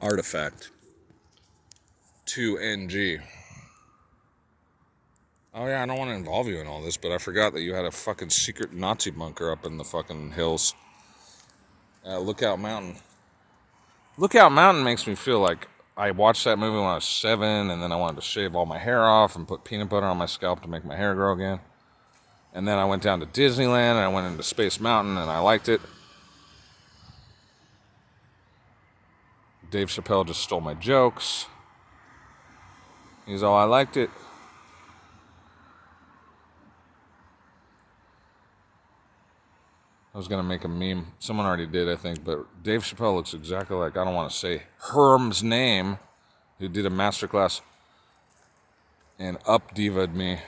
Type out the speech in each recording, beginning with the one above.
artifact. 2NG. Oh yeah, I don't want to involve you in all this, but I forgot that you had a fucking secret Nazi bunker up in the fucking hills. Uh, Lookout Mountain. Lookout Mountain makes me feel like I watched that movie when I was seven, and then I wanted to shave all my hair off and put peanut butter on my scalp to make my hair grow again. And then I went down to Disneyland and I went into Space Mountain and I liked it. Dave Chappelle just stole my jokes. He's all, I liked it. I was gonna make a meme. Someone already did, I think, but Dave Chappelle looks exactly like I don't want to say Herm's name, who did a masterclass and up diva'd me.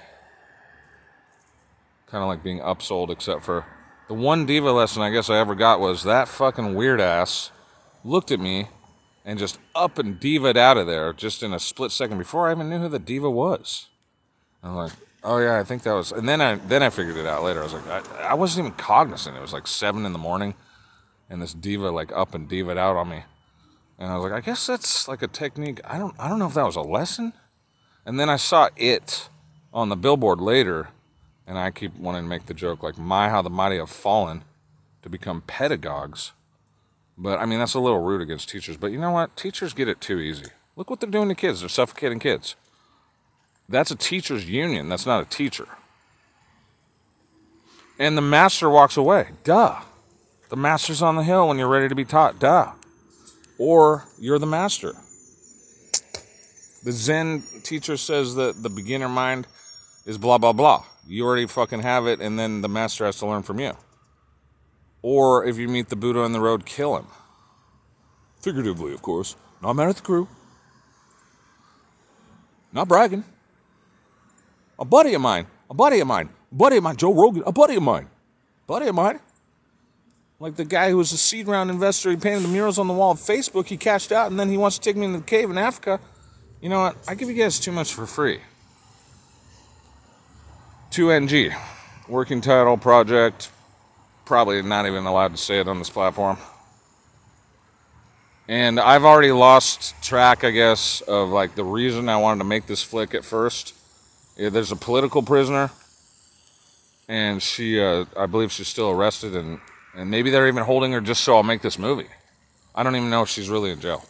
Kind of like being upsold, except for the one diva lesson I guess I ever got was that fucking weird ass looked at me and just up and diva'd out of there just in a split second before I even knew who the diva was. I'm like, oh yeah, I think that was. And then I then I figured it out later. I was like, I, I wasn't even cognizant. It was like seven in the morning, and this diva like up and diva'd out on me, and I was like, I guess that's like a technique. I don't I don't know if that was a lesson. And then I saw it on the billboard later, and I keep wanting to make the joke like, my how the mighty have fallen to become pedagogues. But I mean, that's a little rude against teachers. But you know what? Teachers get it too easy. Look what they're doing to kids. They're suffocating kids. That's a teacher's union. That's not a teacher. And the master walks away. Duh. The master's on the hill when you're ready to be taught. Duh. Or you're the master. The Zen teacher says that the beginner mind is blah, blah, blah. You already fucking have it, and then the master has to learn from you. Or if you meet the Buddha on the road, kill him. Figuratively, of course. Not mad at the crew. Not bragging. A buddy of mine, a buddy of mine, a buddy of mine, Joe Rogan, a buddy of mine, buddy of mine. Like the guy who was a seed round investor, he painted the murals on the wall of Facebook, he cashed out, and then he wants to take me into the cave in Africa. You know what? I give you guys too much for free. 2NG, working title project, probably not even allowed to say it on this platform. And I've already lost track, I guess, of like the reason I wanted to make this flick at first. Yeah, there's a political prisoner, and she, uh, I believe she's still arrested, and, and maybe they're even holding her just so I'll make this movie. I don't even know if she's really in jail.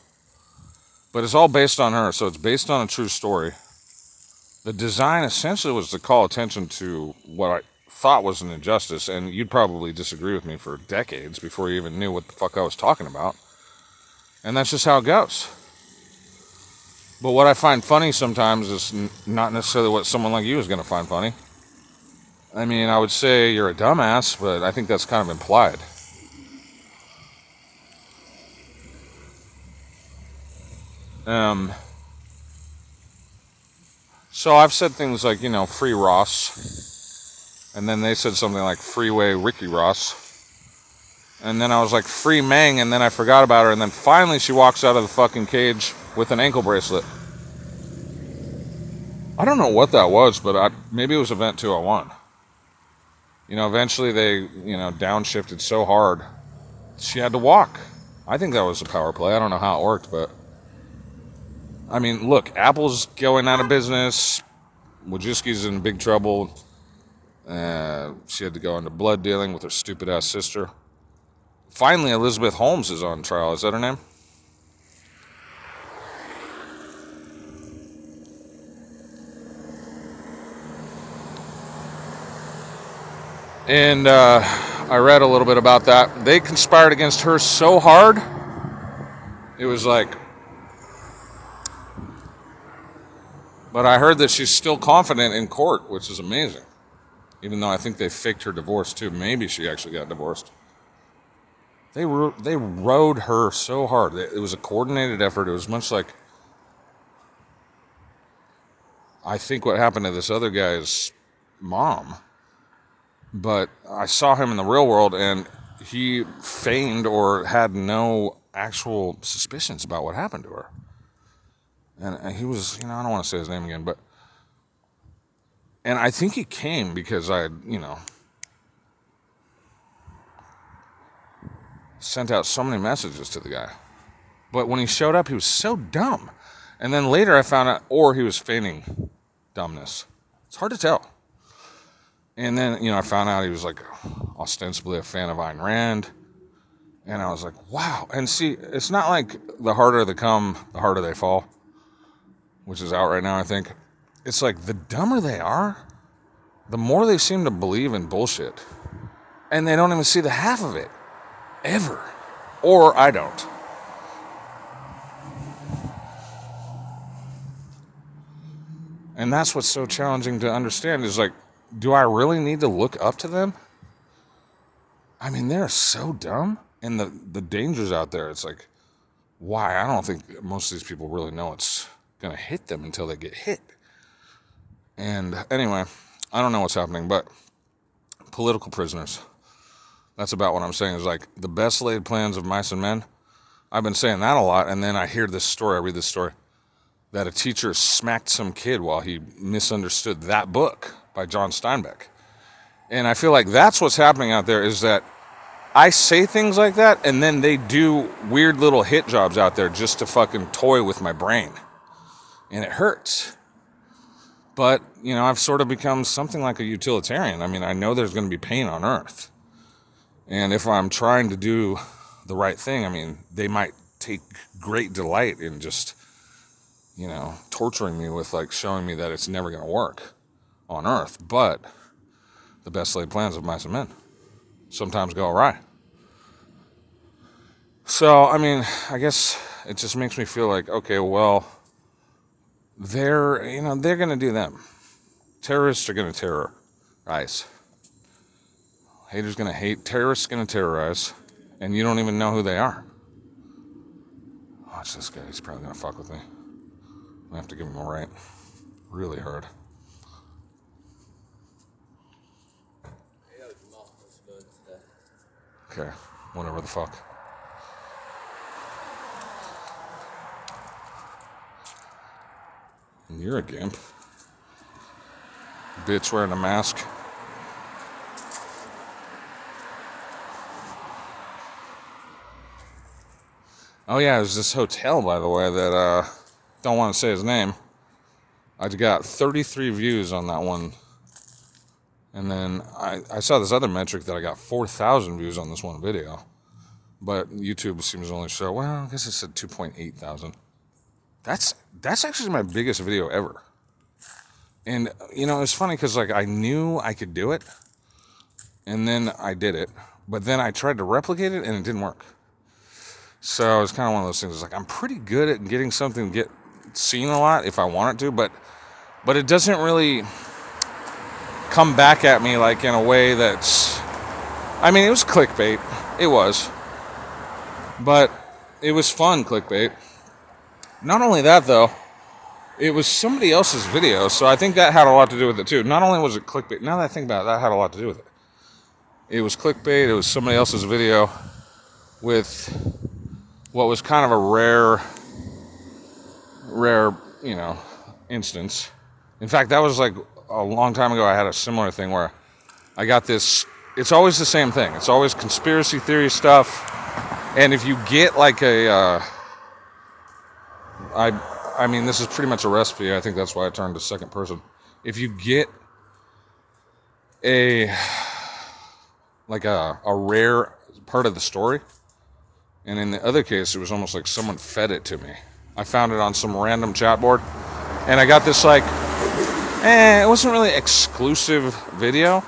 But it's all based on her, so it's based on a true story. The design essentially was to call attention to what I thought was an injustice, and you'd probably disagree with me for decades before you even knew what the fuck I was talking about. And that's just how it goes. But what I find funny sometimes is n- not necessarily what someone like you is going to find funny. I mean, I would say you're a dumbass, but I think that's kind of implied. Um, so I've said things like, you know, free Ross. And then they said something like freeway Ricky Ross. And then I was like, free Meng. And then I forgot about her. And then finally she walks out of the fucking cage with an ankle bracelet. I don't know what that was, but I, maybe it was Event 201. You know, eventually they, you know, downshifted so hard, she had to walk. I think that was a power play. I don't know how it worked, but. I mean, look, Apple's going out of business. Wojcicki's in big trouble. Uh, she had to go into blood dealing with her stupid ass sister. Finally, Elizabeth Holmes is on trial. Is that her name? And uh, I read a little bit about that. They conspired against her so hard, it was like. But I heard that she's still confident in court, which is amazing. Even though I think they faked her divorce too. Maybe she actually got divorced. They they rode her so hard. It was a coordinated effort. It was much like I think what happened to this other guy's mom. But I saw him in the real world and he feigned or had no actual suspicions about what happened to her. And he was, you know, I don't want to say his name again, but and I think he came because I, you know, sent out so many messages to the guy. But when he showed up, he was so dumb. And then later I found out, or he was feigning dumbness. It's hard to tell. And then, you know, I found out he was like ostensibly a fan of Ayn Rand. And I was like, wow. And see, it's not like the harder they come, the harder they fall, which is out right now, I think. It's like the dumber they are, the more they seem to believe in bullshit. And they don't even see the half of it. Ever. Or I don't. And that's what's so challenging to understand is like, do I really need to look up to them? I mean, they're so dumb. And the, the dangers out there, it's like, why? I don't think most of these people really know it's going to hit them until they get hit. And anyway, I don't know what's happening, but political prisoners. That's about what I'm saying. Is like the best laid plans of mice and men. I've been saying that a lot, and then I hear this story. I read this story that a teacher smacked some kid while he misunderstood that book by John Steinbeck. And I feel like that's what's happening out there is that I say things like that and then they do weird little hit jobs out there just to fucking toy with my brain. And it hurts. But, you know, I've sort of become something like a utilitarian. I mean, I know there's going to be pain on earth. And if I'm trying to do the right thing, I mean, they might take great delight in just you know, torturing me with like showing me that it's never going to work on Earth. But the best laid plans of mice and men sometimes go awry. So, I mean, I guess it just makes me feel like, okay, well, they're, you know, they're going to do them. Terrorists are going to terrorize. Haters going to hate. Terrorists going to terrorize. And you don't even know who they are. Watch this guy. He's probably going to fuck with me. I have to give him a right. Really hard. Okay, whatever the fuck. You're a gimp. Bitch wearing a mask. Oh yeah, there's this hotel by the way that uh don't want to say his name. I got 33 views on that one. And then I, I saw this other metric that I got 4,000 views on this one video. But YouTube seems to only show, well, I guess it said 2.8 thousand. That's, that's actually my biggest video ever. And, you know, it's funny because, like, I knew I could do it. And then I did it. But then I tried to replicate it and it didn't work. So it's kind of one of those things. Like I'm pretty good at getting something get seen a lot if I want it to, but but it doesn't really come back at me like in a way that's I mean, it was clickbait. It was. But it was fun clickbait. Not only that though, it was somebody else's video, so I think that had a lot to do with it too. Not only was it clickbait, now that I think about it, that had a lot to do with it. It was clickbait, it was somebody else's video with what was kind of a rare rare, you know, instance. In fact, that was like a long time ago. I had a similar thing where I got this. It's always the same thing. It's always conspiracy theory stuff. And if you get like a, uh, I, I mean, this is pretty much a recipe. I think that's why I turned to second person. If you get a, like a, a rare part of the story, and in the other case, it was almost like someone fed it to me. I found it on some random chat board. And I got this like, eh, it wasn't really exclusive video,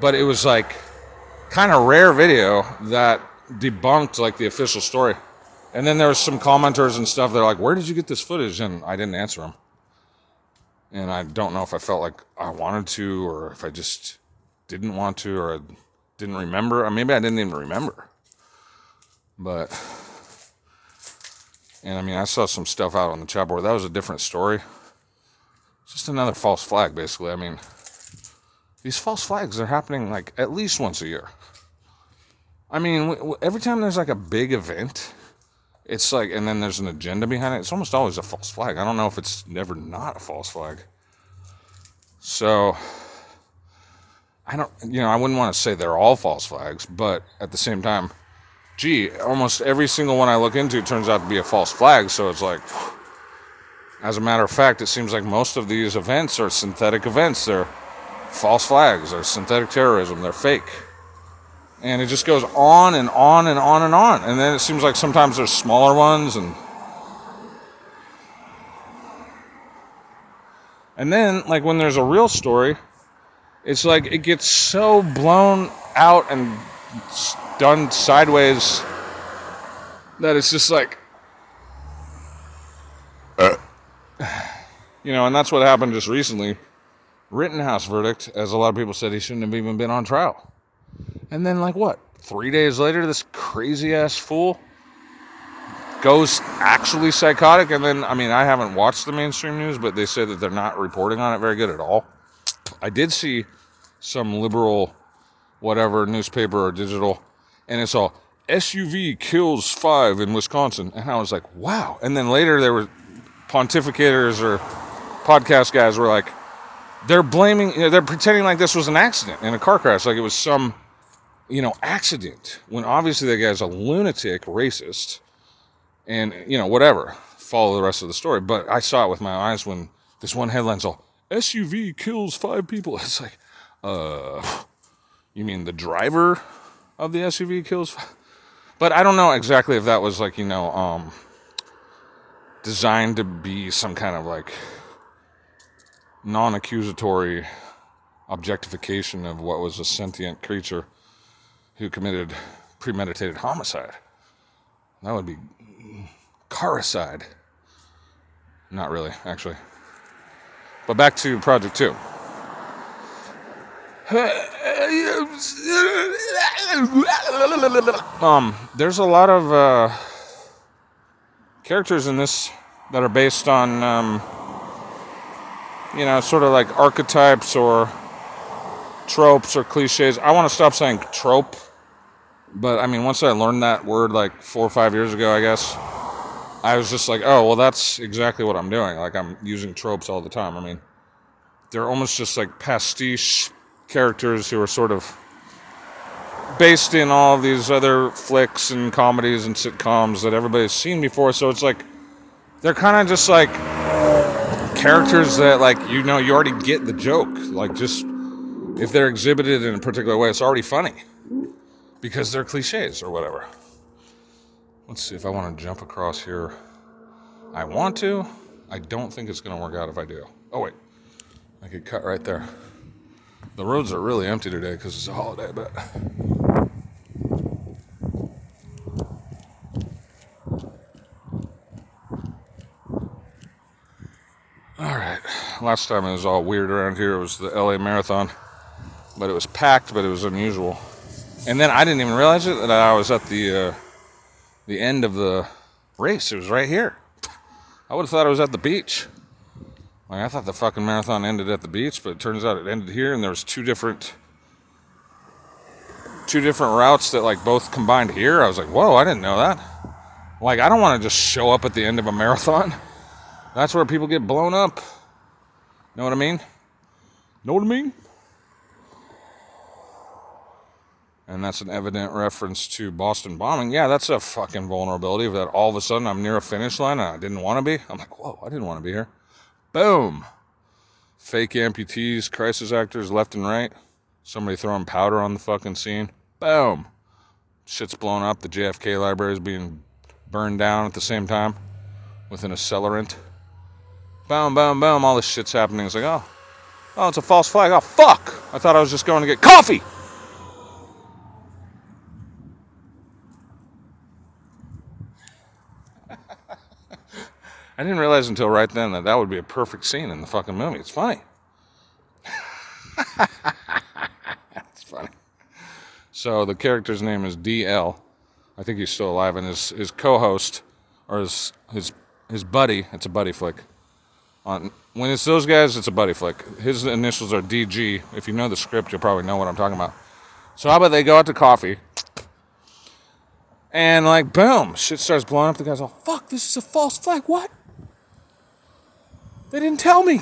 but it was like kind of rare video that debunked like the official story. And then there was some commenters and stuff. They're like, "Where did you get this footage?" And I didn't answer them. And I don't know if I felt like I wanted to, or if I just didn't want to, or I didn't remember. Or maybe I didn't even remember. But and I mean, I saw some stuff out on the chat board. That was a different story. Just another false flag, basically. I mean, these false flags are happening like at least once a year. I mean, every time there's like a big event, it's like, and then there's an agenda behind it. It's almost always a false flag. I don't know if it's never not a false flag. So, I don't, you know, I wouldn't want to say they're all false flags, but at the same time, gee, almost every single one I look into turns out to be a false flag. So it's like, as a matter of fact, it seems like most of these events are synthetic events. They're false flags, they're synthetic terrorism, they're fake. And it just goes on and on and on and on. And then it seems like sometimes there's smaller ones and And then like when there's a real story, it's like it gets so blown out and done sideways that it's just like uh. you know, and that's what happened just recently. Rittenhouse verdict, as a lot of people said, he shouldn't have even been on trial. And then, like, what? Three days later, this crazy ass fool goes actually psychotic. And then, I mean, I haven't watched the mainstream news, but they say that they're not reporting on it very good at all. I did see some liberal, whatever, newspaper or digital, and it's all SUV kills five in Wisconsin. And I was like, wow. And then later, there were pontificators or podcast guys were like, they're blaming, you know, they're pretending like this was an accident in a car crash, like it was some, you know, accident. When obviously that guy's a lunatic, racist, and you know whatever. Follow the rest of the story. But I saw it with my eyes when this one headline's all SUV kills five people. It's like, uh, you mean the driver of the SUV kills? Five? But I don't know exactly if that was like you know um, designed to be some kind of like non accusatory objectification of what was a sentient creature who committed premeditated homicide. That would be caricide. Not really, actually. But back to Project 2. um, there's a lot of uh, characters in this that are based on um, you know, sort of like archetypes or tropes or cliches. I want to stop saying trope, but I mean, once I learned that word like four or five years ago, I guess, I was just like, oh, well, that's exactly what I'm doing. Like, I'm using tropes all the time. I mean, they're almost just like pastiche characters who are sort of based in all these other flicks and comedies and sitcoms that everybody's seen before. So it's like, they're kind of just like characters that like you know you already get the joke like just if they're exhibited in a particular way it's already funny because they're cliches or whatever let's see if i want to jump across here i want to i don't think it's going to work out if i do oh wait i could cut right there the roads are really empty today because it's a holiday but All right. last time it was all weird around here. It was the LA Marathon, but it was packed, but it was unusual. And then I didn't even realize it that I was at the uh, the end of the race. It was right here. I would have thought I was at the beach. Like I thought the fucking marathon ended at the beach, but it turns out it ended here, and there was two different two different routes that like both combined here. I was like, whoa, I didn't know that. Like I don't want to just show up at the end of a marathon. That's where people get blown up. Know what I mean? Know what I mean? And that's an evident reference to Boston bombing. Yeah, that's a fucking vulnerability that all of a sudden I'm near a finish line and I didn't want to be. I'm like, whoa, I didn't want to be here. Boom. Fake amputees, crisis actors left and right. Somebody throwing powder on the fucking scene. Boom. Shit's blown up. The JFK library is being burned down at the same time with an accelerant. Boom, boom, boom. All this shit's happening. It's like, oh, oh, it's a false flag. Oh, fuck. I thought I was just going to get coffee. I didn't realize until right then that that would be a perfect scene in the fucking movie. It's funny. it's funny. So the character's name is DL. I think he's still alive, and his his co-host or his his his buddy. It's a buddy flick on when it's those guys, it's a buddy flick. His initials are DG. If you know the script, you'll probably know what I'm talking about. So how about they go out to coffee, and like boom, shit starts blowing up. The guy's all, "Fuck, this is a false flag." What? They didn't tell me,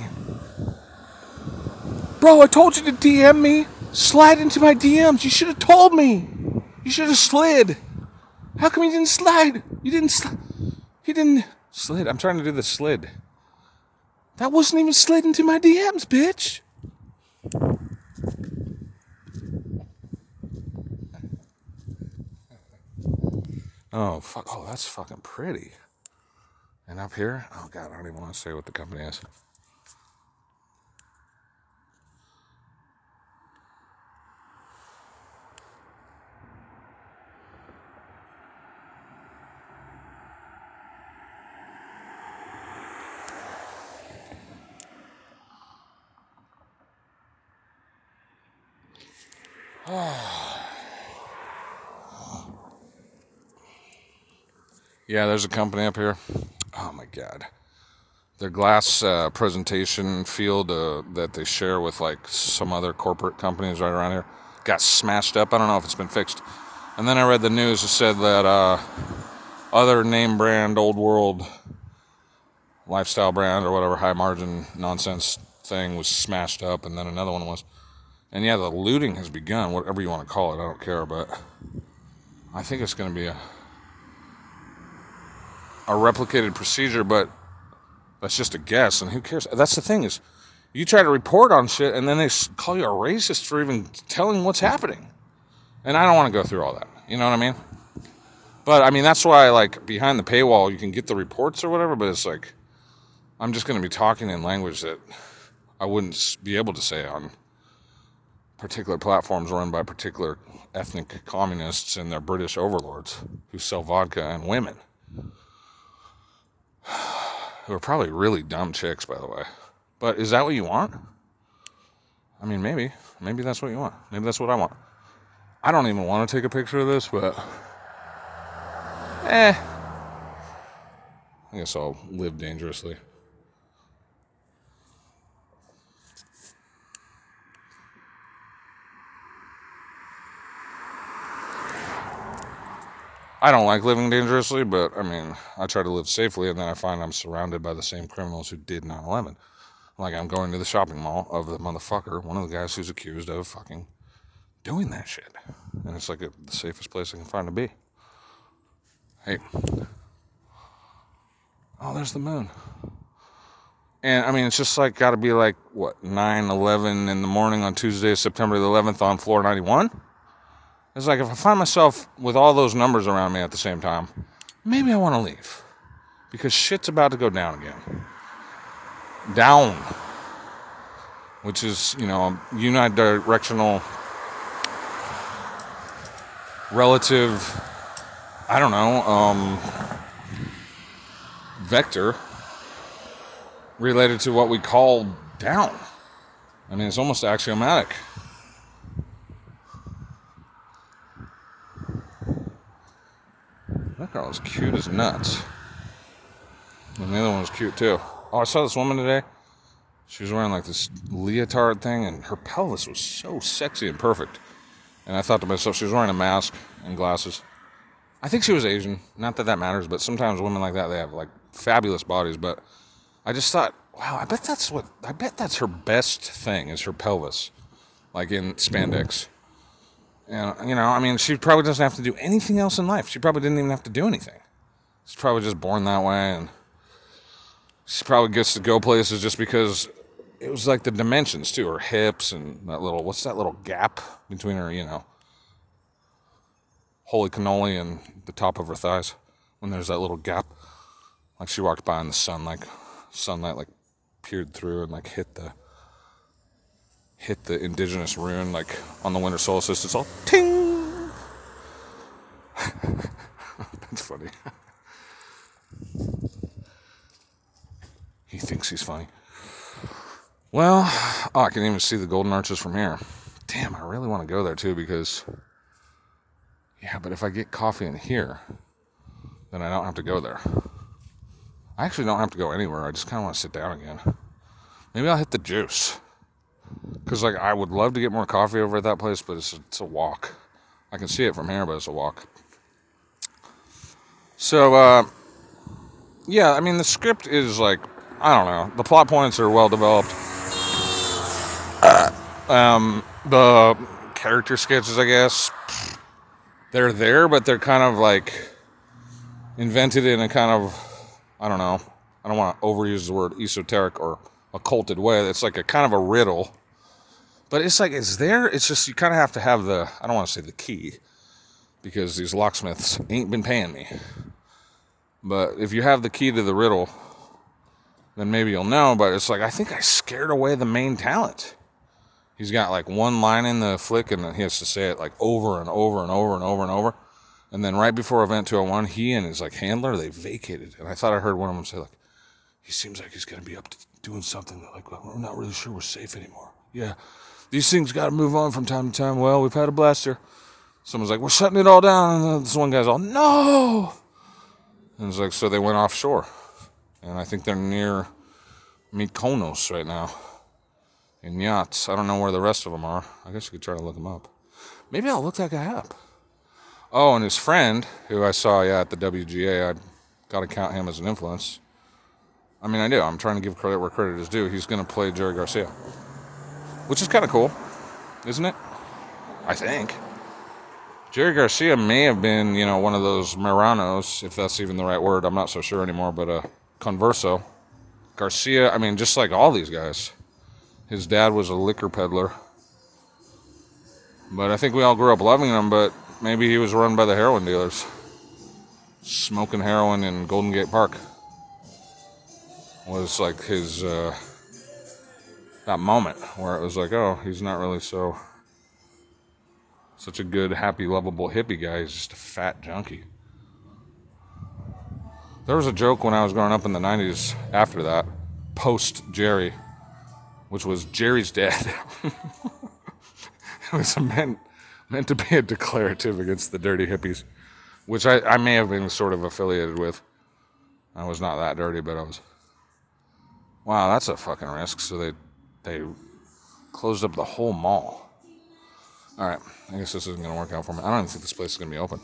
bro. I told you to DM me. Slide into my DMs. You should have told me. You should have slid. How come you didn't slide? You didn't slide. He didn't slid. I'm trying to do the slid. That wasn't even slid into my DMs, bitch. Oh, fuck. Oh, that's fucking pretty. And up here, oh, God, I don't even want to say what the company is. Yeah, there's a company up here. Oh my god. Their glass uh, presentation field uh, that they share with like some other corporate companies right around here got smashed up. I don't know if it's been fixed. And then I read the news that said that uh, other name brand, old world, lifestyle brand, or whatever high margin nonsense thing was smashed up, and then another one was. And yeah, the looting has begun, whatever you want to call it. I don't care, but I think it's going to be a a replicated procedure, but that's just a guess, and who cares? That's the thing is, you try to report on shit, and then they call you a racist for even telling what's happening, and I don't want to go through all that. You know what I mean? But I mean that's why like behind the paywall you can get the reports or whatever, but it's like I'm just going to be talking in language that I wouldn't be able to say on particular platforms run by particular ethnic communists and their British overlords who sell vodka and women who are probably really dumb chicks, by the way. But is that what you want? I mean, maybe. Maybe that's what you want. Maybe that's what I want. I don't even want to take a picture of this, but. Eh. I guess I'll live dangerously. I don't like living dangerously, but I mean, I try to live safely, and then I find I'm surrounded by the same criminals who did 9 11. Like, I'm going to the shopping mall of the motherfucker, one of the guys who's accused of fucking doing that shit. And it's like a, the safest place I can find to be. Hey. Oh, there's the moon. And I mean, it's just like got to be like, what, 9 11 in the morning on Tuesday, September the 11th on floor 91? It's like if I find myself with all those numbers around me at the same time, maybe I want to leave. Because shit's about to go down again. Down. Which is, you know, unidirectional, relative, I don't know, um, vector related to what we call down. I mean, it's almost axiomatic. Is cute as nuts. And the other one was cute too. Oh, I saw this woman today. She was wearing like this leotard thing, and her pelvis was so sexy and perfect. And I thought to myself, she was wearing a mask and glasses. I think she was Asian. Not that that matters, but sometimes women like that, they have like fabulous bodies. But I just thought, wow, I bet that's what, I bet that's her best thing is her pelvis, like in spandex. And, you know, I mean, she probably doesn't have to do anything else in life. She probably didn't even have to do anything. She's probably just born that way. And she probably gets to go places just because it was like the dimensions, too. Her hips and that little, what's that little gap between her, you know, holy cannoli and the top of her thighs when there's that little gap. Like she walked by in the sun, like sunlight, like peered through and like hit the hit the indigenous rune like on the winter solstice. It's all ting. That's funny. he thinks he's funny. Well, oh, I can even see the golden arches from here. Damn, I really want to go there too because, yeah, but if I get coffee in here, then I don't have to go there. I actually don't have to go anywhere. I just kind of want to sit down again. Maybe I'll hit the juice. Because like I would love to get more coffee over at that place, but it's a, it's a walk. I can see it from here, but it's a walk. So uh, yeah, I mean the script is like I don't know. The plot points are well developed. um, the character sketches, I guess, they're there, but they're kind of like invented in a kind of, I don't know, I don't want to overuse the word esoteric or occulted way. It's like a kind of a riddle. But it's like, it's there. It's just, you kind of have to have the, I don't want to say the key because these locksmiths ain't been paying me. But if you have the key to the riddle, then maybe you'll know. But it's like, I think I scared away the main talent. He's got like one line in the flick and he has to say it like over and over and over and over and over. And then right before event 201, he and his like handler, they vacated. And I thought I heard one of them say like, he seems like he's going to be up to doing something that like, we're not really sure we're safe anymore. Yeah. These things got to move on from time to time. Well, we've had a blaster. Someone's like, we're shutting it all down. And this one guy's all, no. And it's like, so they went offshore. And I think they're near Mykonos right now in yachts. I don't know where the rest of them are. I guess you could try to look them up. Maybe I'll look that guy up. Oh, and his friend, who I saw, yeah, at the WGA, I got to count him as an influence. I mean, I do. I'm trying to give credit where credit is due. He's going to play Jerry Garcia, which is kind of cool, isn't it? I think. Jerry Garcia may have been, you know, one of those Marranos, if that's even the right word. I'm not so sure anymore, but uh, converso. Garcia, I mean, just like all these guys. His dad was a liquor peddler. But I think we all grew up loving him, but maybe he was run by the heroin dealers. Smoking heroin in Golden Gate Park was like his, uh, that moment where it was like, oh, he's not really so, such a good, happy, lovable hippie guy. He's just a fat junkie. There was a joke when I was growing up in the 90s after that, post Jerry which was Jerry's dad. it was meant meant to be a declarative against the dirty hippies, which I, I may have been sort of affiliated with. I was not that dirty, but I was. Wow, that's a fucking risk. So they they closed up the whole mall. All right, I guess this isn't gonna work out for me. I don't even think this place is gonna be open.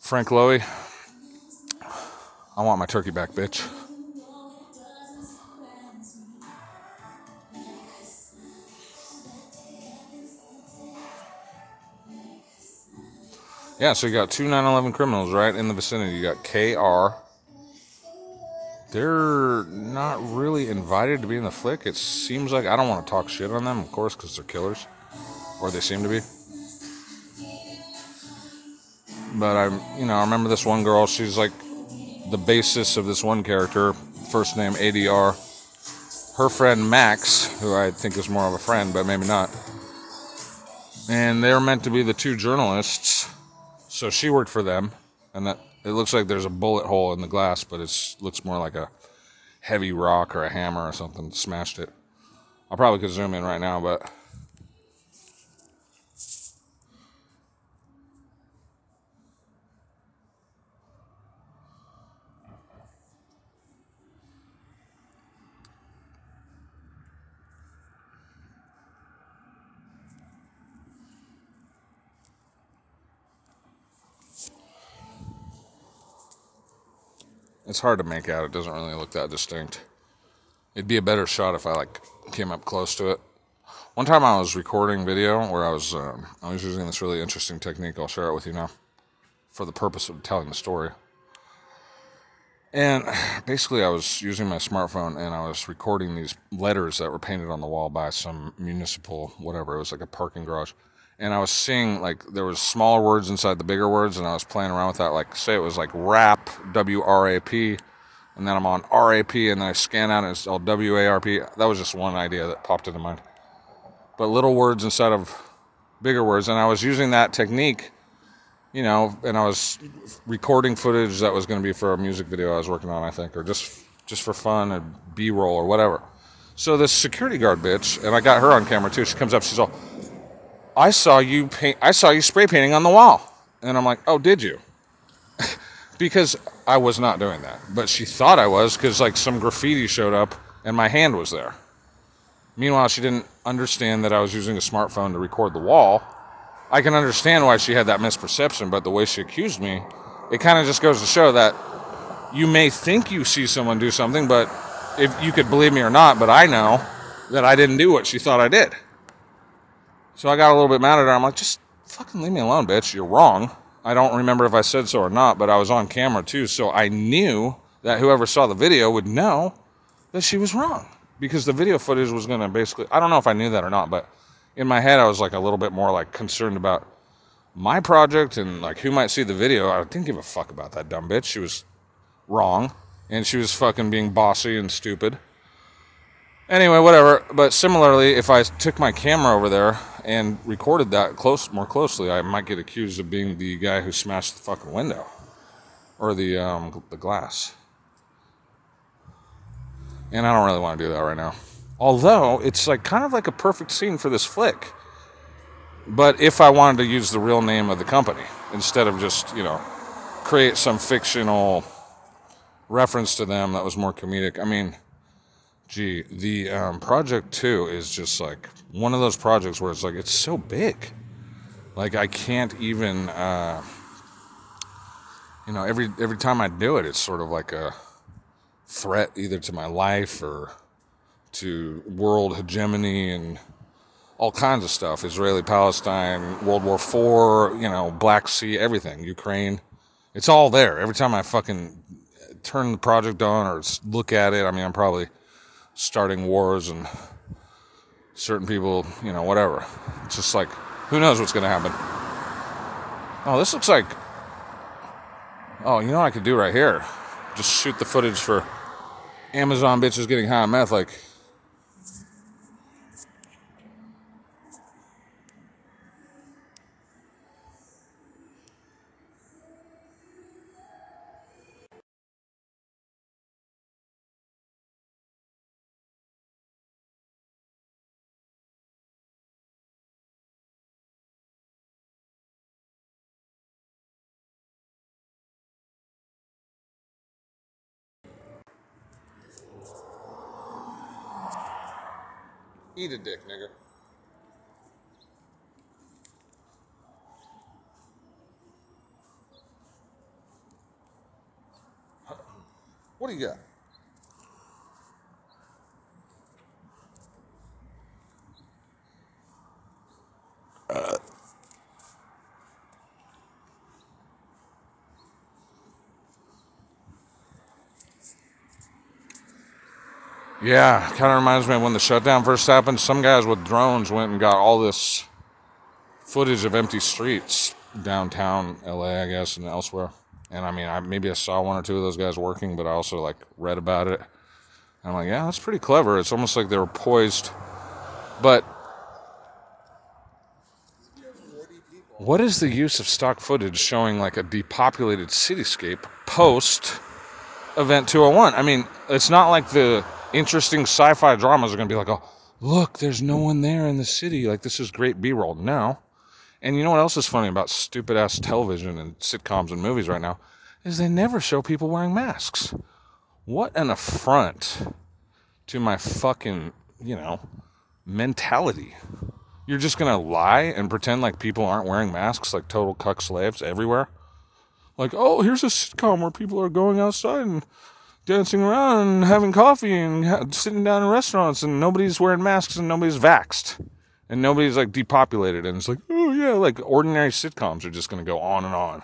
Frank Lowy, I want my turkey back, bitch. Yeah, so you got two 9/11 criminals right in the vicinity. You got KR. They're not really invited to be in the flick. It seems like I don't want to talk shit on them, of course, because they're killers, or they seem to be. But I, you know, I remember this one girl. She's like the basis of this one character. First name ADR. Her friend Max, who I think is more of a friend, but maybe not. And they're meant to be the two journalists so she worked for them, and that it looks like there's a bullet hole in the glass, but it looks more like a heavy rock or a hammer or something smashed it. I probably could zoom in right now, but It's hard to make out. It doesn't really look that distinct. It'd be a better shot if I like came up close to it. One time I was recording video where I was um, I was using this really interesting technique. I'll share it with you now for the purpose of telling the story. And basically, I was using my smartphone and I was recording these letters that were painted on the wall by some municipal whatever. It was like a parking garage and I was seeing like there was smaller words inside the bigger words, and I was playing around with that. Like say it was like rap, W R A P, and then I'm on R A P, and then I scan out and it's all W A R P. That was just one idea that popped into mind. But little words instead of bigger words, and I was using that technique, you know, and I was recording footage that was going to be for a music video I was working on, I think, or just just for fun, or B roll or whatever. So this security guard bitch, and I got her on camera too. She comes up, she's all I saw you paint, I saw you spray painting on the wall. And I'm like, oh, did you? because I was not doing that. But she thought I was because like some graffiti showed up and my hand was there. Meanwhile, she didn't understand that I was using a smartphone to record the wall. I can understand why she had that misperception, but the way she accused me, it kind of just goes to show that you may think you see someone do something, but if you could believe me or not, but I know that I didn't do what she thought I did. So I got a little bit mad at her. I'm like, just fucking leave me alone, bitch. You're wrong. I don't remember if I said so or not, but I was on camera too, so I knew that whoever saw the video would know that she was wrong because the video footage was going to basically I don't know if I knew that or not, but in my head I was like a little bit more like concerned about my project and like who might see the video. I didn't give a fuck about that dumb bitch. She was wrong and she was fucking being bossy and stupid. Anyway, whatever. But similarly, if I took my camera over there and recorded that close more closely, I might get accused of being the guy who smashed the fucking window or the um, the glass. And I don't really want to do that right now. Although it's like kind of like a perfect scene for this flick. But if I wanted to use the real name of the company instead of just, you know, create some fictional reference to them that was more comedic. I mean, gee, the um, project two is just like one of those projects where it's like it's so big, like I can't even, uh, you know, every every time I do it, it's sort of like a threat either to my life or to world hegemony and all kinds of stuff Israeli Palestine, World War IV, you know, Black Sea, everything, Ukraine. It's all there. Every time I fucking turn the project on or look at it, I mean, I'm probably starting wars and certain people, you know, whatever. It's just like, who knows what's going to happen. Oh, this looks like. Oh, you know what I could do right here? Just shoot the footage for Amazon bitches getting high on meth. Like, A dick, nigga. What do you got? Yeah, kind of reminds me of when the shutdown first happened. Some guys with drones went and got all this footage of empty streets downtown LA, I guess, and elsewhere. And I mean, I maybe I saw one or two of those guys working, but I also like read about it. I'm like, yeah, that's pretty clever. It's almost like they were poised. But what is the use of stock footage showing like a depopulated cityscape post Event 201? I mean, it's not like the interesting sci-fi dramas are going to be like, oh, look, there's no one there in the city. Like this is great B-roll. now. And you know what else is funny about stupid ass television and sitcoms and movies right now is they never show people wearing masks. What an affront to my fucking, you know, mentality. You're just going to lie and pretend like people aren't wearing masks like total cuck slaves everywhere? Like, oh, here's a sitcom where people are going outside and dancing around and having coffee and ha- sitting down in restaurants and nobody's wearing masks and nobody's vaxxed and nobody's like depopulated and it's like oh yeah like ordinary sitcoms are just going to go on and on.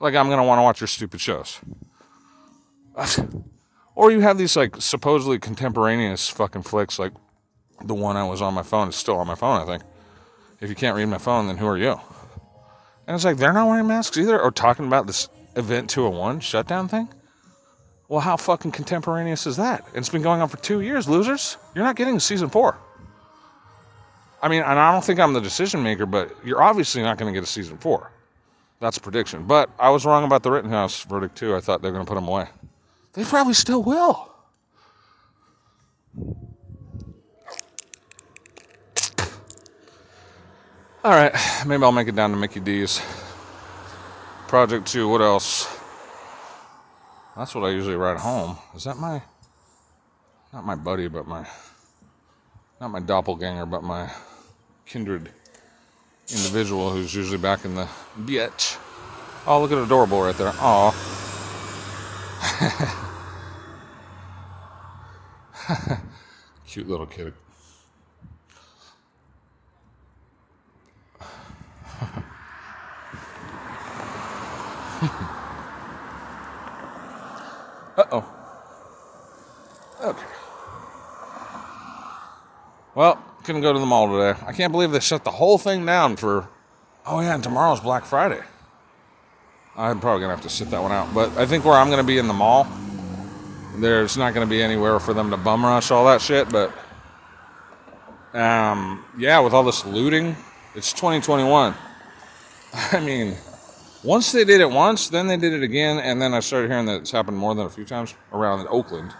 Like i'm going to want to watch your stupid shows. Or you have these like supposedly contemporaneous fucking flicks like the one i was on my phone is still on my phone i think. If you can't read my phone then who are you? And it's like they're not wearing masks either? Or talking about this event 201 shutdown thing well, how fucking contemporaneous is that? It's been going on for two years, losers. You're not getting a season four. I mean, and I don't think I'm the decision maker, but you're obviously not going to get a season four. That's a prediction. But I was wrong about the Rittenhouse verdict, too. I thought they were going to put him away. They probably still will. All right, maybe I'll make it down to Mickey D's. Project 2, what else? That's what I usually ride home. Is that my not my buddy, but my not my doppelganger, but my kindred individual who's usually back in the bitch. Oh, look at adorable right there. Aw. Cute little kid. couldn't go to the mall today. I can't believe they shut the whole thing down for. Oh yeah, and tomorrow's Black Friday. I'm probably gonna have to sit that one out. But I think where I'm gonna be in the mall, there's not gonna be anywhere for them to bum rush all that shit. But um, yeah, with all this looting, it's 2021. I mean, once they did it once, then they did it again, and then I started hearing that it's happened more than a few times around Oakland.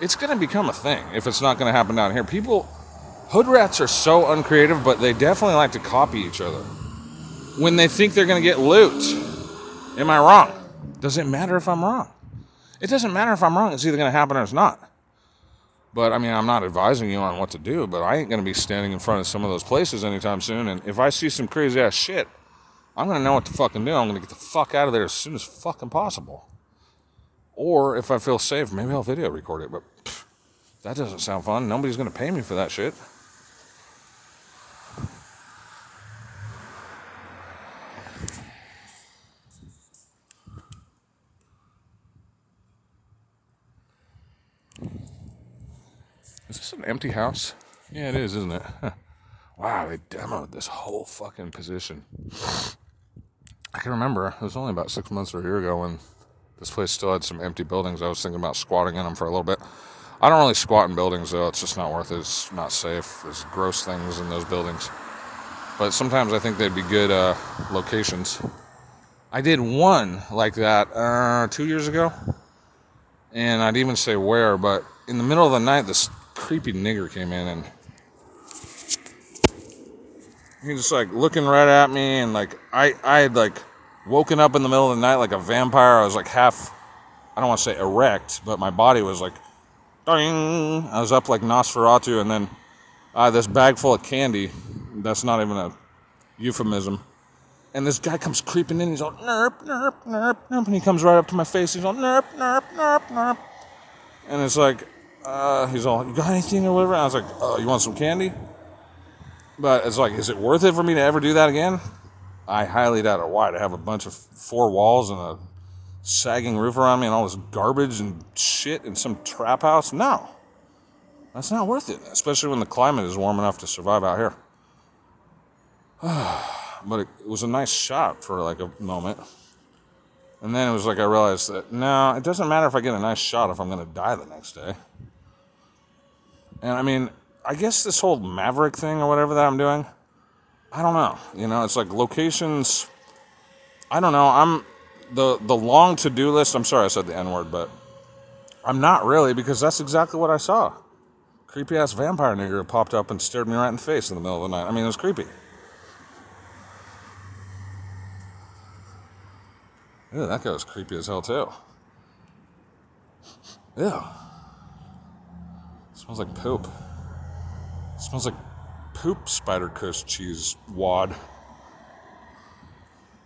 It's to become a thing if it's not to happen down here. People, hood rats are so uncreative, but they definitely like to copy each other when they think they're going to get loot. Am I wrong? Does it matter if I'm wrong? It doesn't matter if I'm wrong. It's either going to happen or it's not. But I mean, I'm not advising you on what to do, but I ain't going to be standing in front of some of those places anytime soon. And if I see some crazy ass shit, I'm going to know what to fucking do. I'm going to get the fuck out of there as soon as fucking possible. Or if I feel safe, maybe I'll video record it. But pff, that doesn't sound fun. Nobody's going to pay me for that shit. An empty house? Yeah, it is, isn't it? wow, they demoed this whole fucking position. I can remember it was only about six months or a year ago when this place still had some empty buildings. I was thinking about squatting in them for a little bit. I don't really squat in buildings though; it's just not worth it. It's not safe. There's gross things in those buildings. But sometimes I think they'd be good uh, locations. I did one like that uh, two years ago, and I'd even say where, but in the middle of the night, this creepy nigger came in and he just like looking right at me and like I I had like woken up in the middle of the night like a vampire. I was like half I don't want to say erect, but my body was like ding. I was up like Nosferatu and then uh, this bag full of candy. That's not even a euphemism. And this guy comes creeping in. He's all nerp, nerp, nerp, nerp, and he comes right up to my face. He's all nerp, nerp, nerp, nerp, and it's like, uh, he's all, you got anything or whatever? I was like, oh, you want some candy? But it's like, is it worth it for me to ever do that again? I highly doubt it. Why? To have a bunch of four walls and a sagging roof around me and all this garbage and shit in some trap house? No. That's not worth it, especially when the climate is warm enough to survive out here. but it, it was a nice shot for like a moment. And then it was like I realized that no, it doesn't matter if I get a nice shot if I'm going to die the next day. And I mean, I guess this whole Maverick thing or whatever that I'm doing, I don't know. You know, it's like locations. I don't know. I'm the the long to do list. I'm sorry I said the N word, but I'm not really because that's exactly what I saw. Creepy ass vampire nigger popped up and stared me right in the face in the middle of the night. I mean, it was creepy. Ew, that guy was creepy as hell too. Ew. Smells like poop. Smells like poop spider cush cheese wad.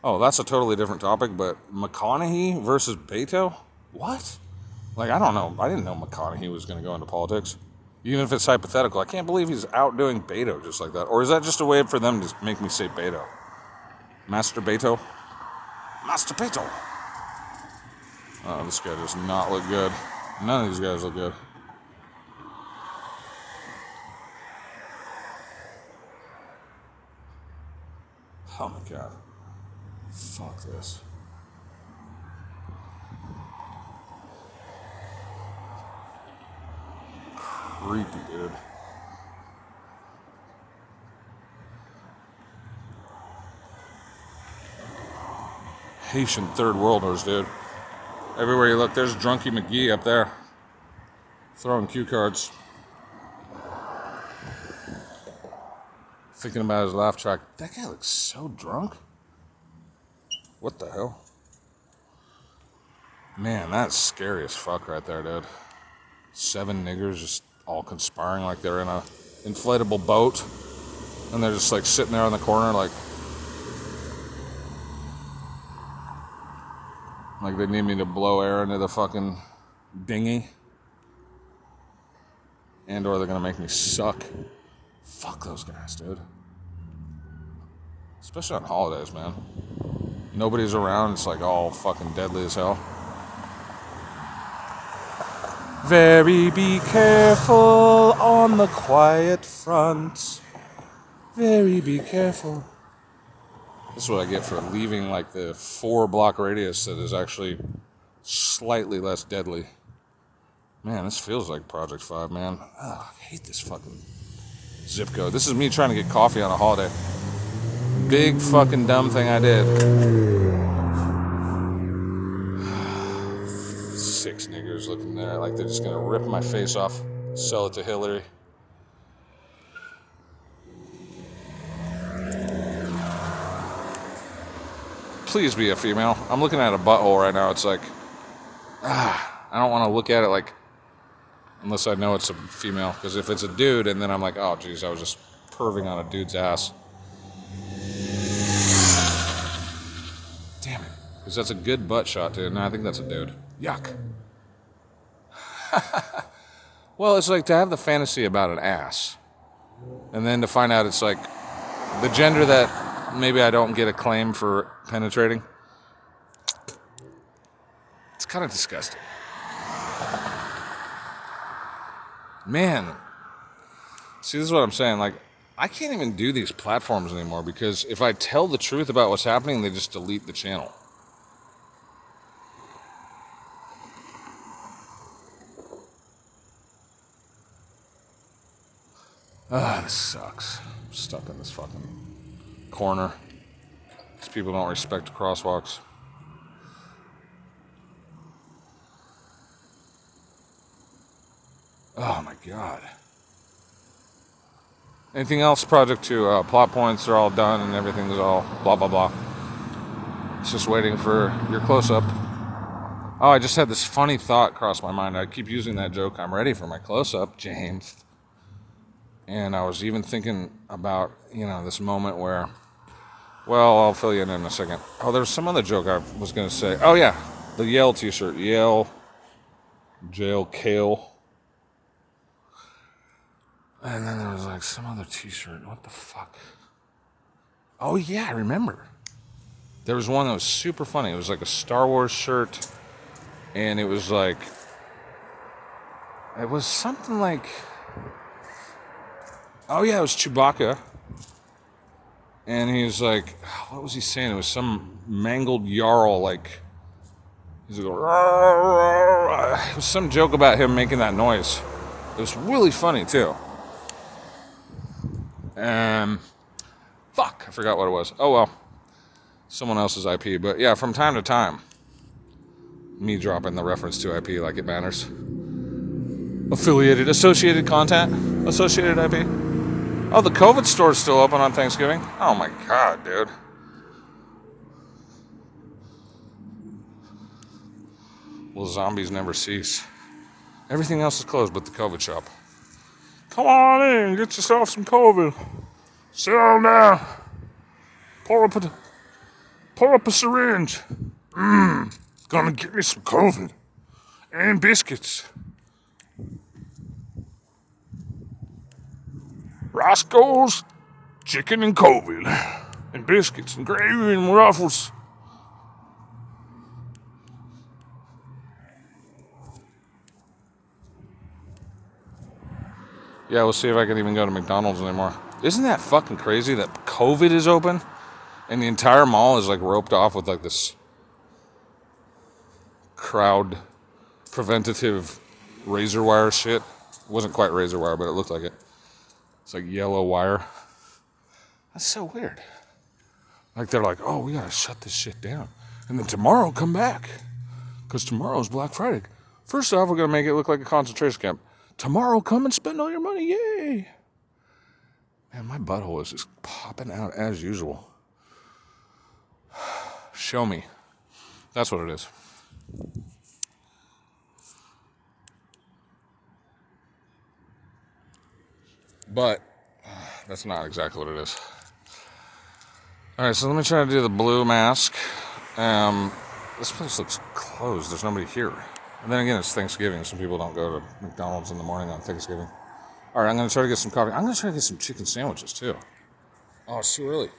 Oh, that's a totally different topic, but McConaughey versus Beto? What? Like, I don't know. I didn't know McConaughey was going to go into politics. Even if it's hypothetical, I can't believe he's outdoing Beto just like that. Or is that just a way for them to make me say Beto? Master Beto? Master Beto! Oh, this guy does not look good. None of these guys look good. Oh my god. Fuck this. Creepy, dude. Haitian third worlders, dude. Everywhere you look, there's Drunky McGee up there. Throwing cue cards. Thinking about his laugh track. That guy looks so drunk. What the hell? Man, that's scary as fuck right there, dude. Seven niggers just all conspiring like they're in a inflatable boat. And they're just like sitting there on the corner like Like they need me to blow air into the fucking dinghy. And or they're gonna make me suck. Fuck those guys, dude. Especially on holidays, man. Nobody's around, it's like all fucking deadly as hell. Very be careful on the quiet front. Very be careful. This is what I get for leaving like the four block radius that is actually slightly less deadly. Man, this feels like Project 5, man. Ugh, I hate this fucking zip code. This is me trying to get coffee on a holiday. Big fucking dumb thing I did. Six niggers looking there like they're just gonna rip my face off, sell it to Hillary. Please be a female. I'm looking at a butthole right now. It's like, ah, I don't want to look at it like, unless I know it's a female. Because if it's a dude, and then I'm like, oh, geez, I was just perving on a dude's ass. Damn it. Because that's a good butt shot, dude. No, I think that's a dude. Yuck. well, it's like to have the fantasy about an ass. And then to find out it's like the gender that maybe I don't get a claim for penetrating. It's kind of disgusting. Man. See, this is what I'm saying. Like, I can't even do these platforms anymore because if I tell the truth about what's happening, they just delete the channel. Ah, this sucks. I'm stuck in this fucking corner. These people don't respect crosswalks. Oh my god. Anything else? Project 2. Uh, plot points are all done and everything's all blah blah blah. It's just waiting for your close up. Oh, I just had this funny thought cross my mind. I keep using that joke. I'm ready for my close up, James. And I was even thinking about, you know, this moment where, well, I'll fill you in in a second. Oh, there's some other joke I was going to say. Oh, yeah, the Yale t shirt. Yale, jail, kale. And then there was like some other t shirt. What the fuck? Oh, yeah, I remember. There was one that was super funny. It was like a Star Wars shirt, and it was like, it was something like, Oh yeah, it was Chewbacca. And he was like, what was he saying? It was some mangled Jarl, like he's like, it was some joke about him making that noise. It was really funny too. Um, fuck, I forgot what it was. Oh well, someone else's IP. But yeah, from time to time, me dropping the reference to IP like it matters. Affiliated, associated content, associated IP. Oh, the COVID store's still open on Thanksgiving? Oh my god, dude. Will zombies never cease? Everything else is closed but the COVID shop. Come on in, get yourself some COVID. Sit down now. Pour up a, pour up a syringe. Mmm, gonna get me some COVID. And biscuits. Roscoe's chicken and COVID, and biscuits and gravy and ruffles. Yeah, we'll see if I can even go to McDonald's anymore. Isn't that fucking crazy that COVID is open and the entire mall is like roped off with like this crowd preventative razor wire shit? It wasn't quite razor wire, but it looked like it. It's like yellow wire. That's so weird. Like they're like, oh, we gotta shut this shit down. And then tomorrow come back. Because tomorrow's Black Friday. First off, we're gonna make it look like a concentration camp. Tomorrow come and spend all your money. Yay. Man, my butthole is just popping out as usual. Show me. That's what it is. But that's not exactly what it is. All right, so let me try to do the blue mask. Um, this place looks closed. There's nobody here. And then again, it's Thanksgiving. Some people don't go to McDonald's in the morning on Thanksgiving. All right, I'm going to try to get some coffee. I'm going to try to get some chicken sandwiches too. Oh, it's too early.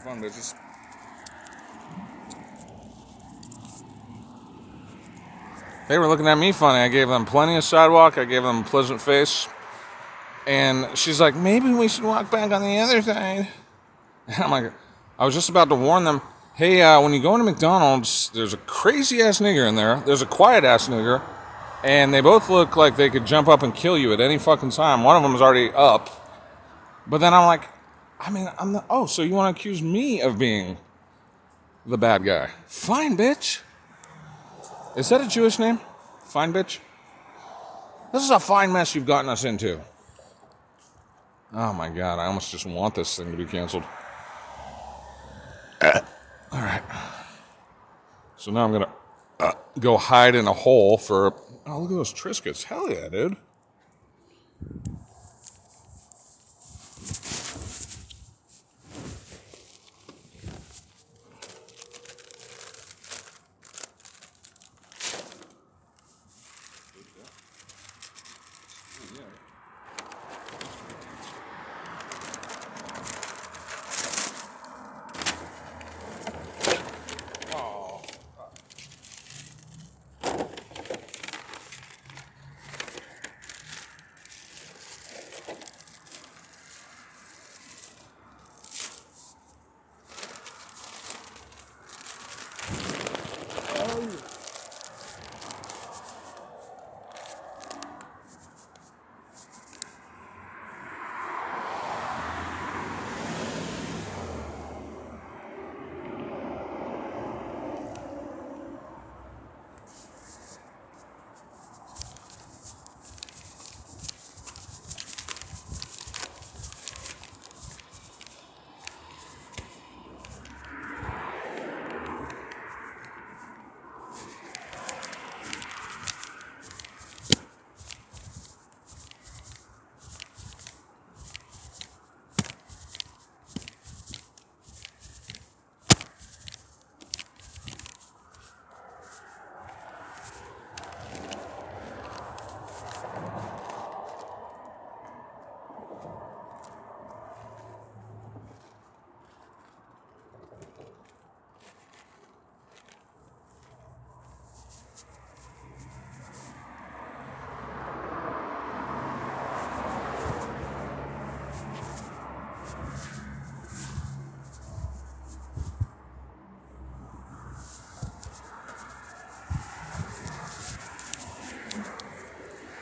Have fun, bitches. They were looking at me funny. I gave them plenty of sidewalk. I gave them a pleasant face. And she's like, maybe we should walk back on the other side. And I'm like, I was just about to warn them, hey, uh, when you go into McDonald's, there's a crazy ass nigger in there. There's a quiet ass nigger. And they both look like they could jump up and kill you at any fucking time. One of them is already up. But then I'm like, I mean, I'm the, oh, so you want to accuse me of being the bad guy? Fine, bitch. Is that a Jewish name? Fine, bitch? This is a fine mess you've gotten us into. Oh my god, I almost just want this thing to be canceled. All right. So now I'm gonna uh, go hide in a hole for. Oh, look at those Triscuits. Hell yeah, dude.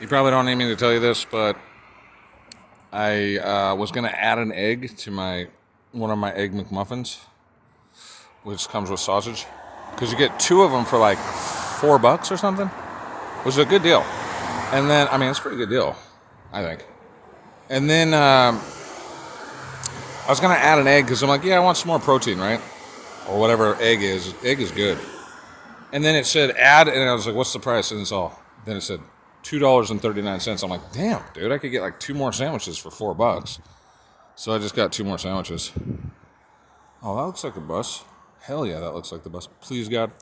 You probably don't need me to tell you this, but I uh, was gonna add an egg to my one of my egg McMuffins, which comes with sausage, because you get two of them for like four bucks or something, which is a good deal. And then, I mean, it's a pretty good deal, I think. And then um, I was gonna add an egg because I'm like, yeah, I want some more protein, right? Or whatever egg is. Egg is good. And then it said add, and I was like, what's the price? And it's all. Then it said two dollars and thirty nine cents. I'm like, damn, dude, I could get like two more sandwiches for four bucks. So I just got two more sandwiches. Oh, that looks like a bus. Hell yeah, that looks like the bus. Please, God.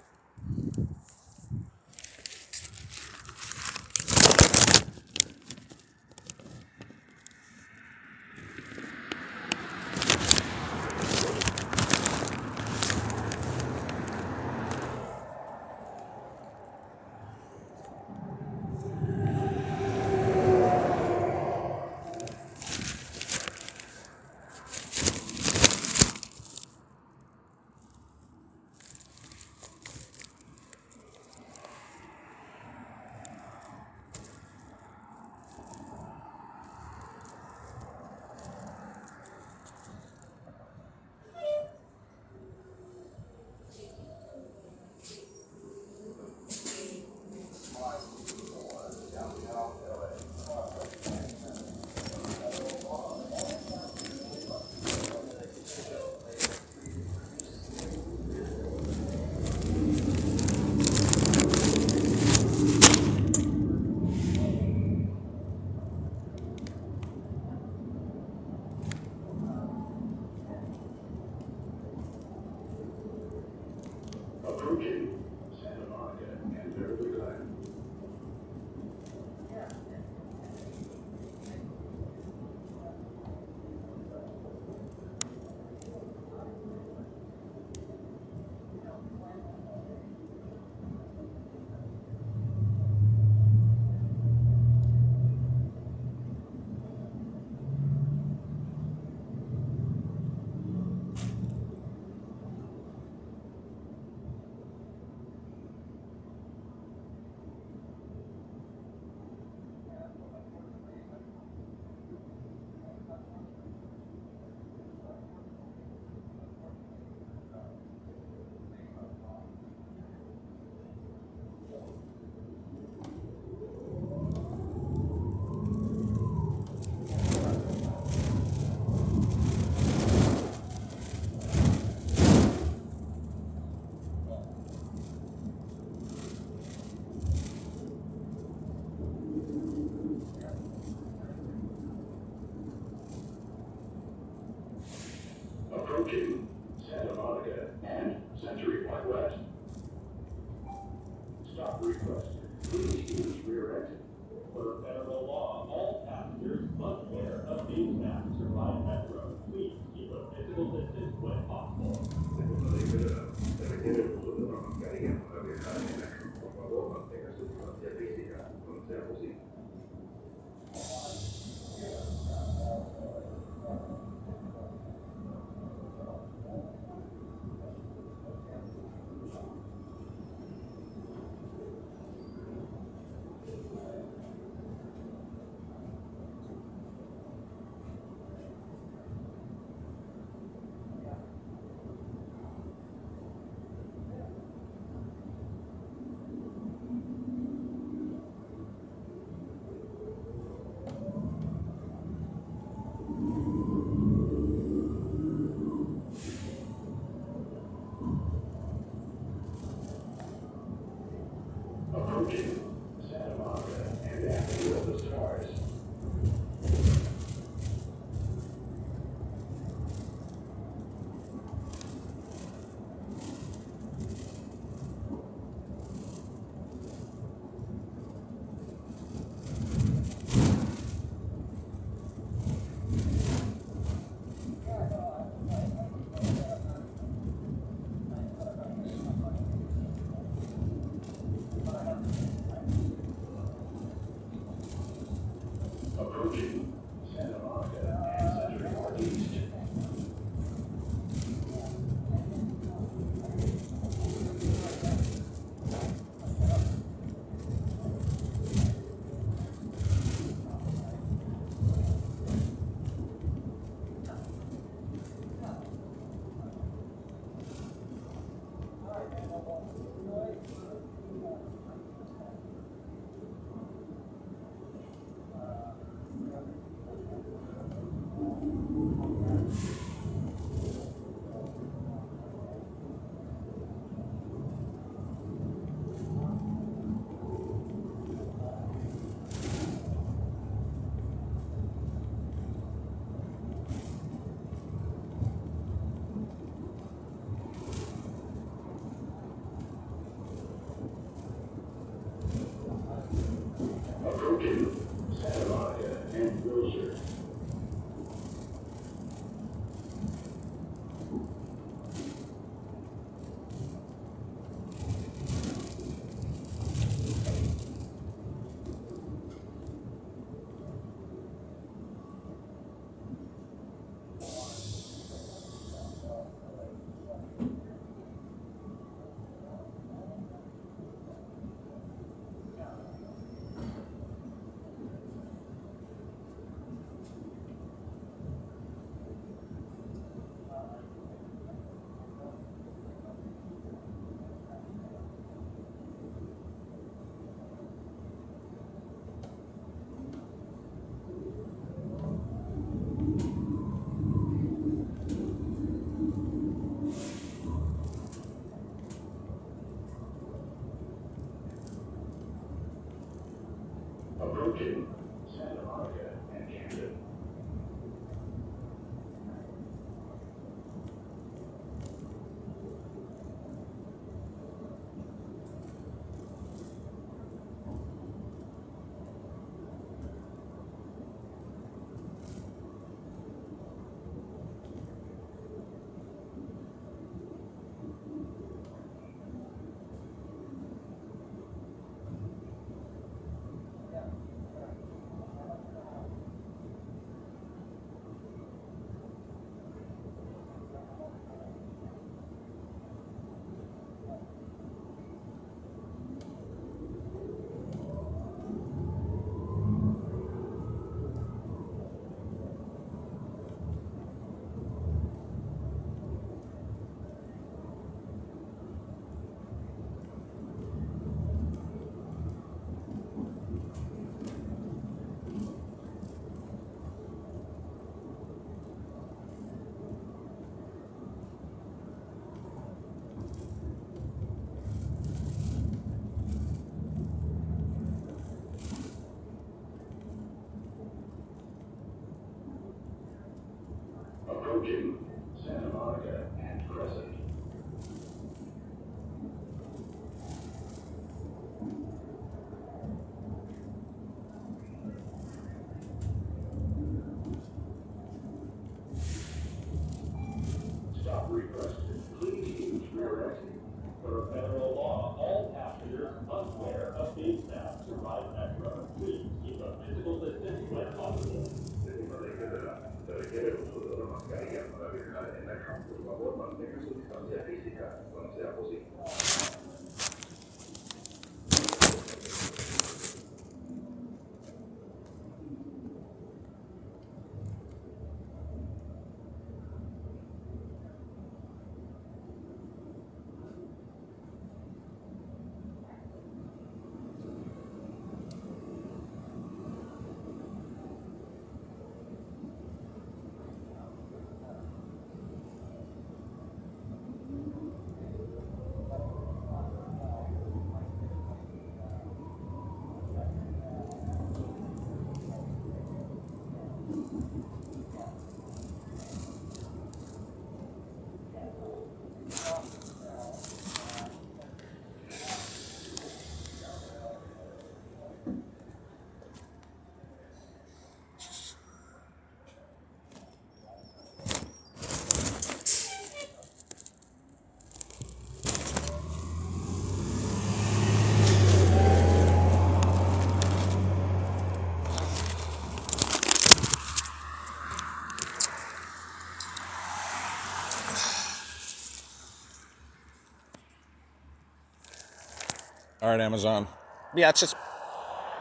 Right, Amazon. Yeah, it's just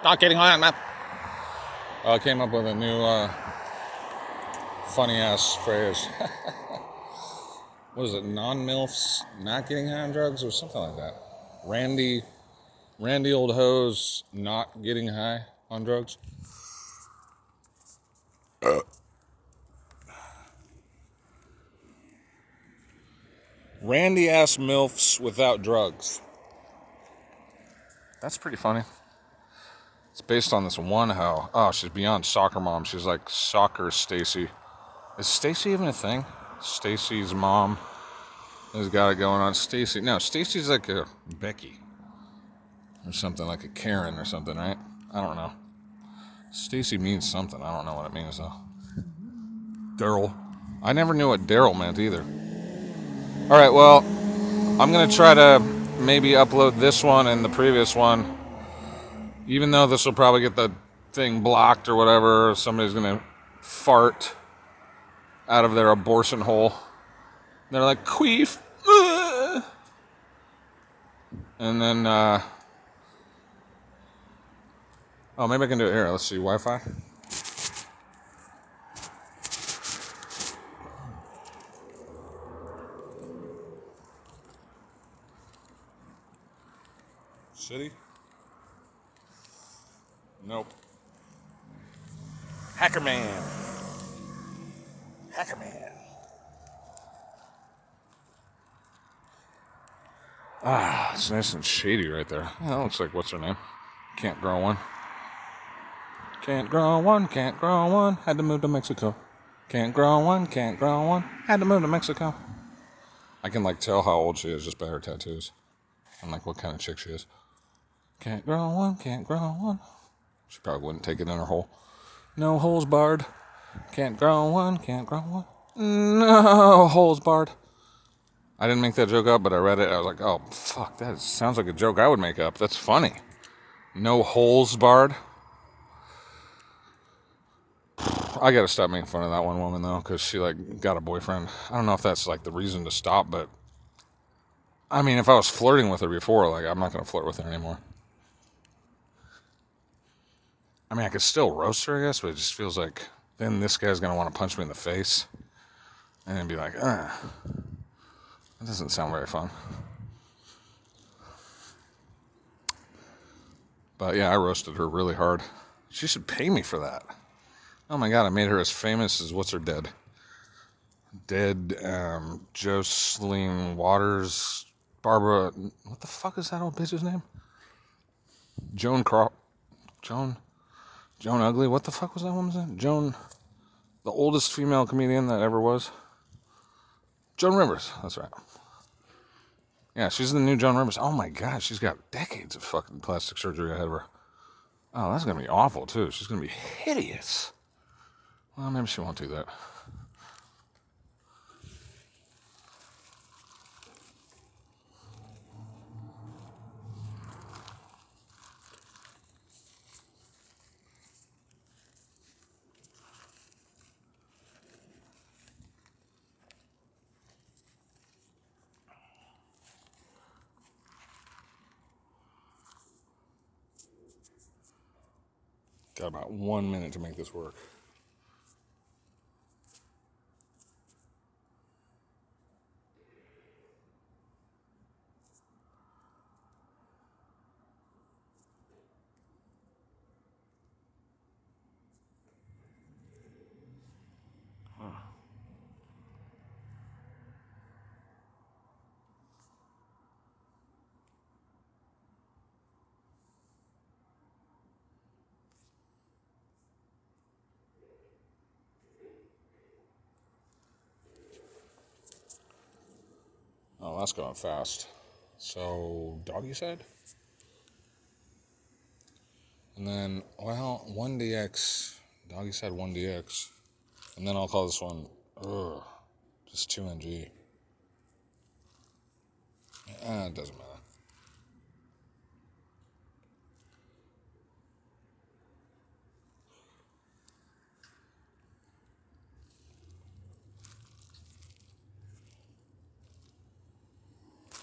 not getting high on that. I came up with a new uh, funny ass phrase. what is it? Non milfs not getting high on drugs or something like that. Randy, Randy old hoes not getting high on drugs. Randy ass milfs without drugs. That's pretty funny. It's based on this one hoe. Oh, she's beyond soccer mom. She's like soccer Stacy. Is Stacy even a thing? Stacy's mom has got it going on. Stacy. No, Stacy's like a Becky or something like a Karen or something, right? I don't know. Stacy means something. I don't know what it means though. Daryl. I never knew what Daryl meant either. All right, well, I'm gonna try to maybe upload this one and the previous one even though this will probably get the thing blocked or whatever, somebody's gonna fart out of their abortion hole. They're like queef, and then uh, oh, maybe I can do it here. Let's see, Wi-Fi. City. Nope. Hacker Man. Hacker Man. Ah, it's nice and shady right there. That looks like what's her name? Can't grow one. Can't grow one, can't grow one. Had to move to Mexico. Can't grow one, can't grow one. Had to move to Mexico. I can like tell how old she is just by her tattoos. And like what kind of chick she is. Can't grow one, can't grow one. She probably wouldn't take it in her hole. No holes barred. Can't grow one, can't grow one. No holes barred. I didn't make that joke up, but I read it. I was like, oh, fuck, that sounds like a joke I would make up. That's funny. No holes barred. I gotta stop making fun of that one woman though, because she like got a boyfriend. I don't know if that's like the reason to stop, but I mean, if I was flirting with her before, like I'm not gonna flirt with her anymore. I mean, I could still roast her, I guess, but it just feels like then this guy's gonna want to punch me in the face, and be like, ah, that doesn't sound very fun. But yeah, I roasted her really hard. She should pay me for that. Oh my god, I made her as famous as what's her dead? Dead um, Jocelyn Waters, Barbara. What the fuck is that old bitch's name? Joan Craw. Joan. Joan Ugly. What the fuck was that woman's name? Joan. The oldest female comedian that ever was. Joan Rivers. That's right. Yeah, she's the new Joan Rivers. Oh my god, she's got decades of fucking plastic surgery ahead of her. Oh, that's gonna be awful too. She's gonna be hideous. Well, maybe she won't do that. Got about one minute to make this work. That's going fast. So, doggy side? And then, well, 1DX, doggy side 1DX. And then I'll call this one, ugh, just 2NG. Ah, it doesn't matter.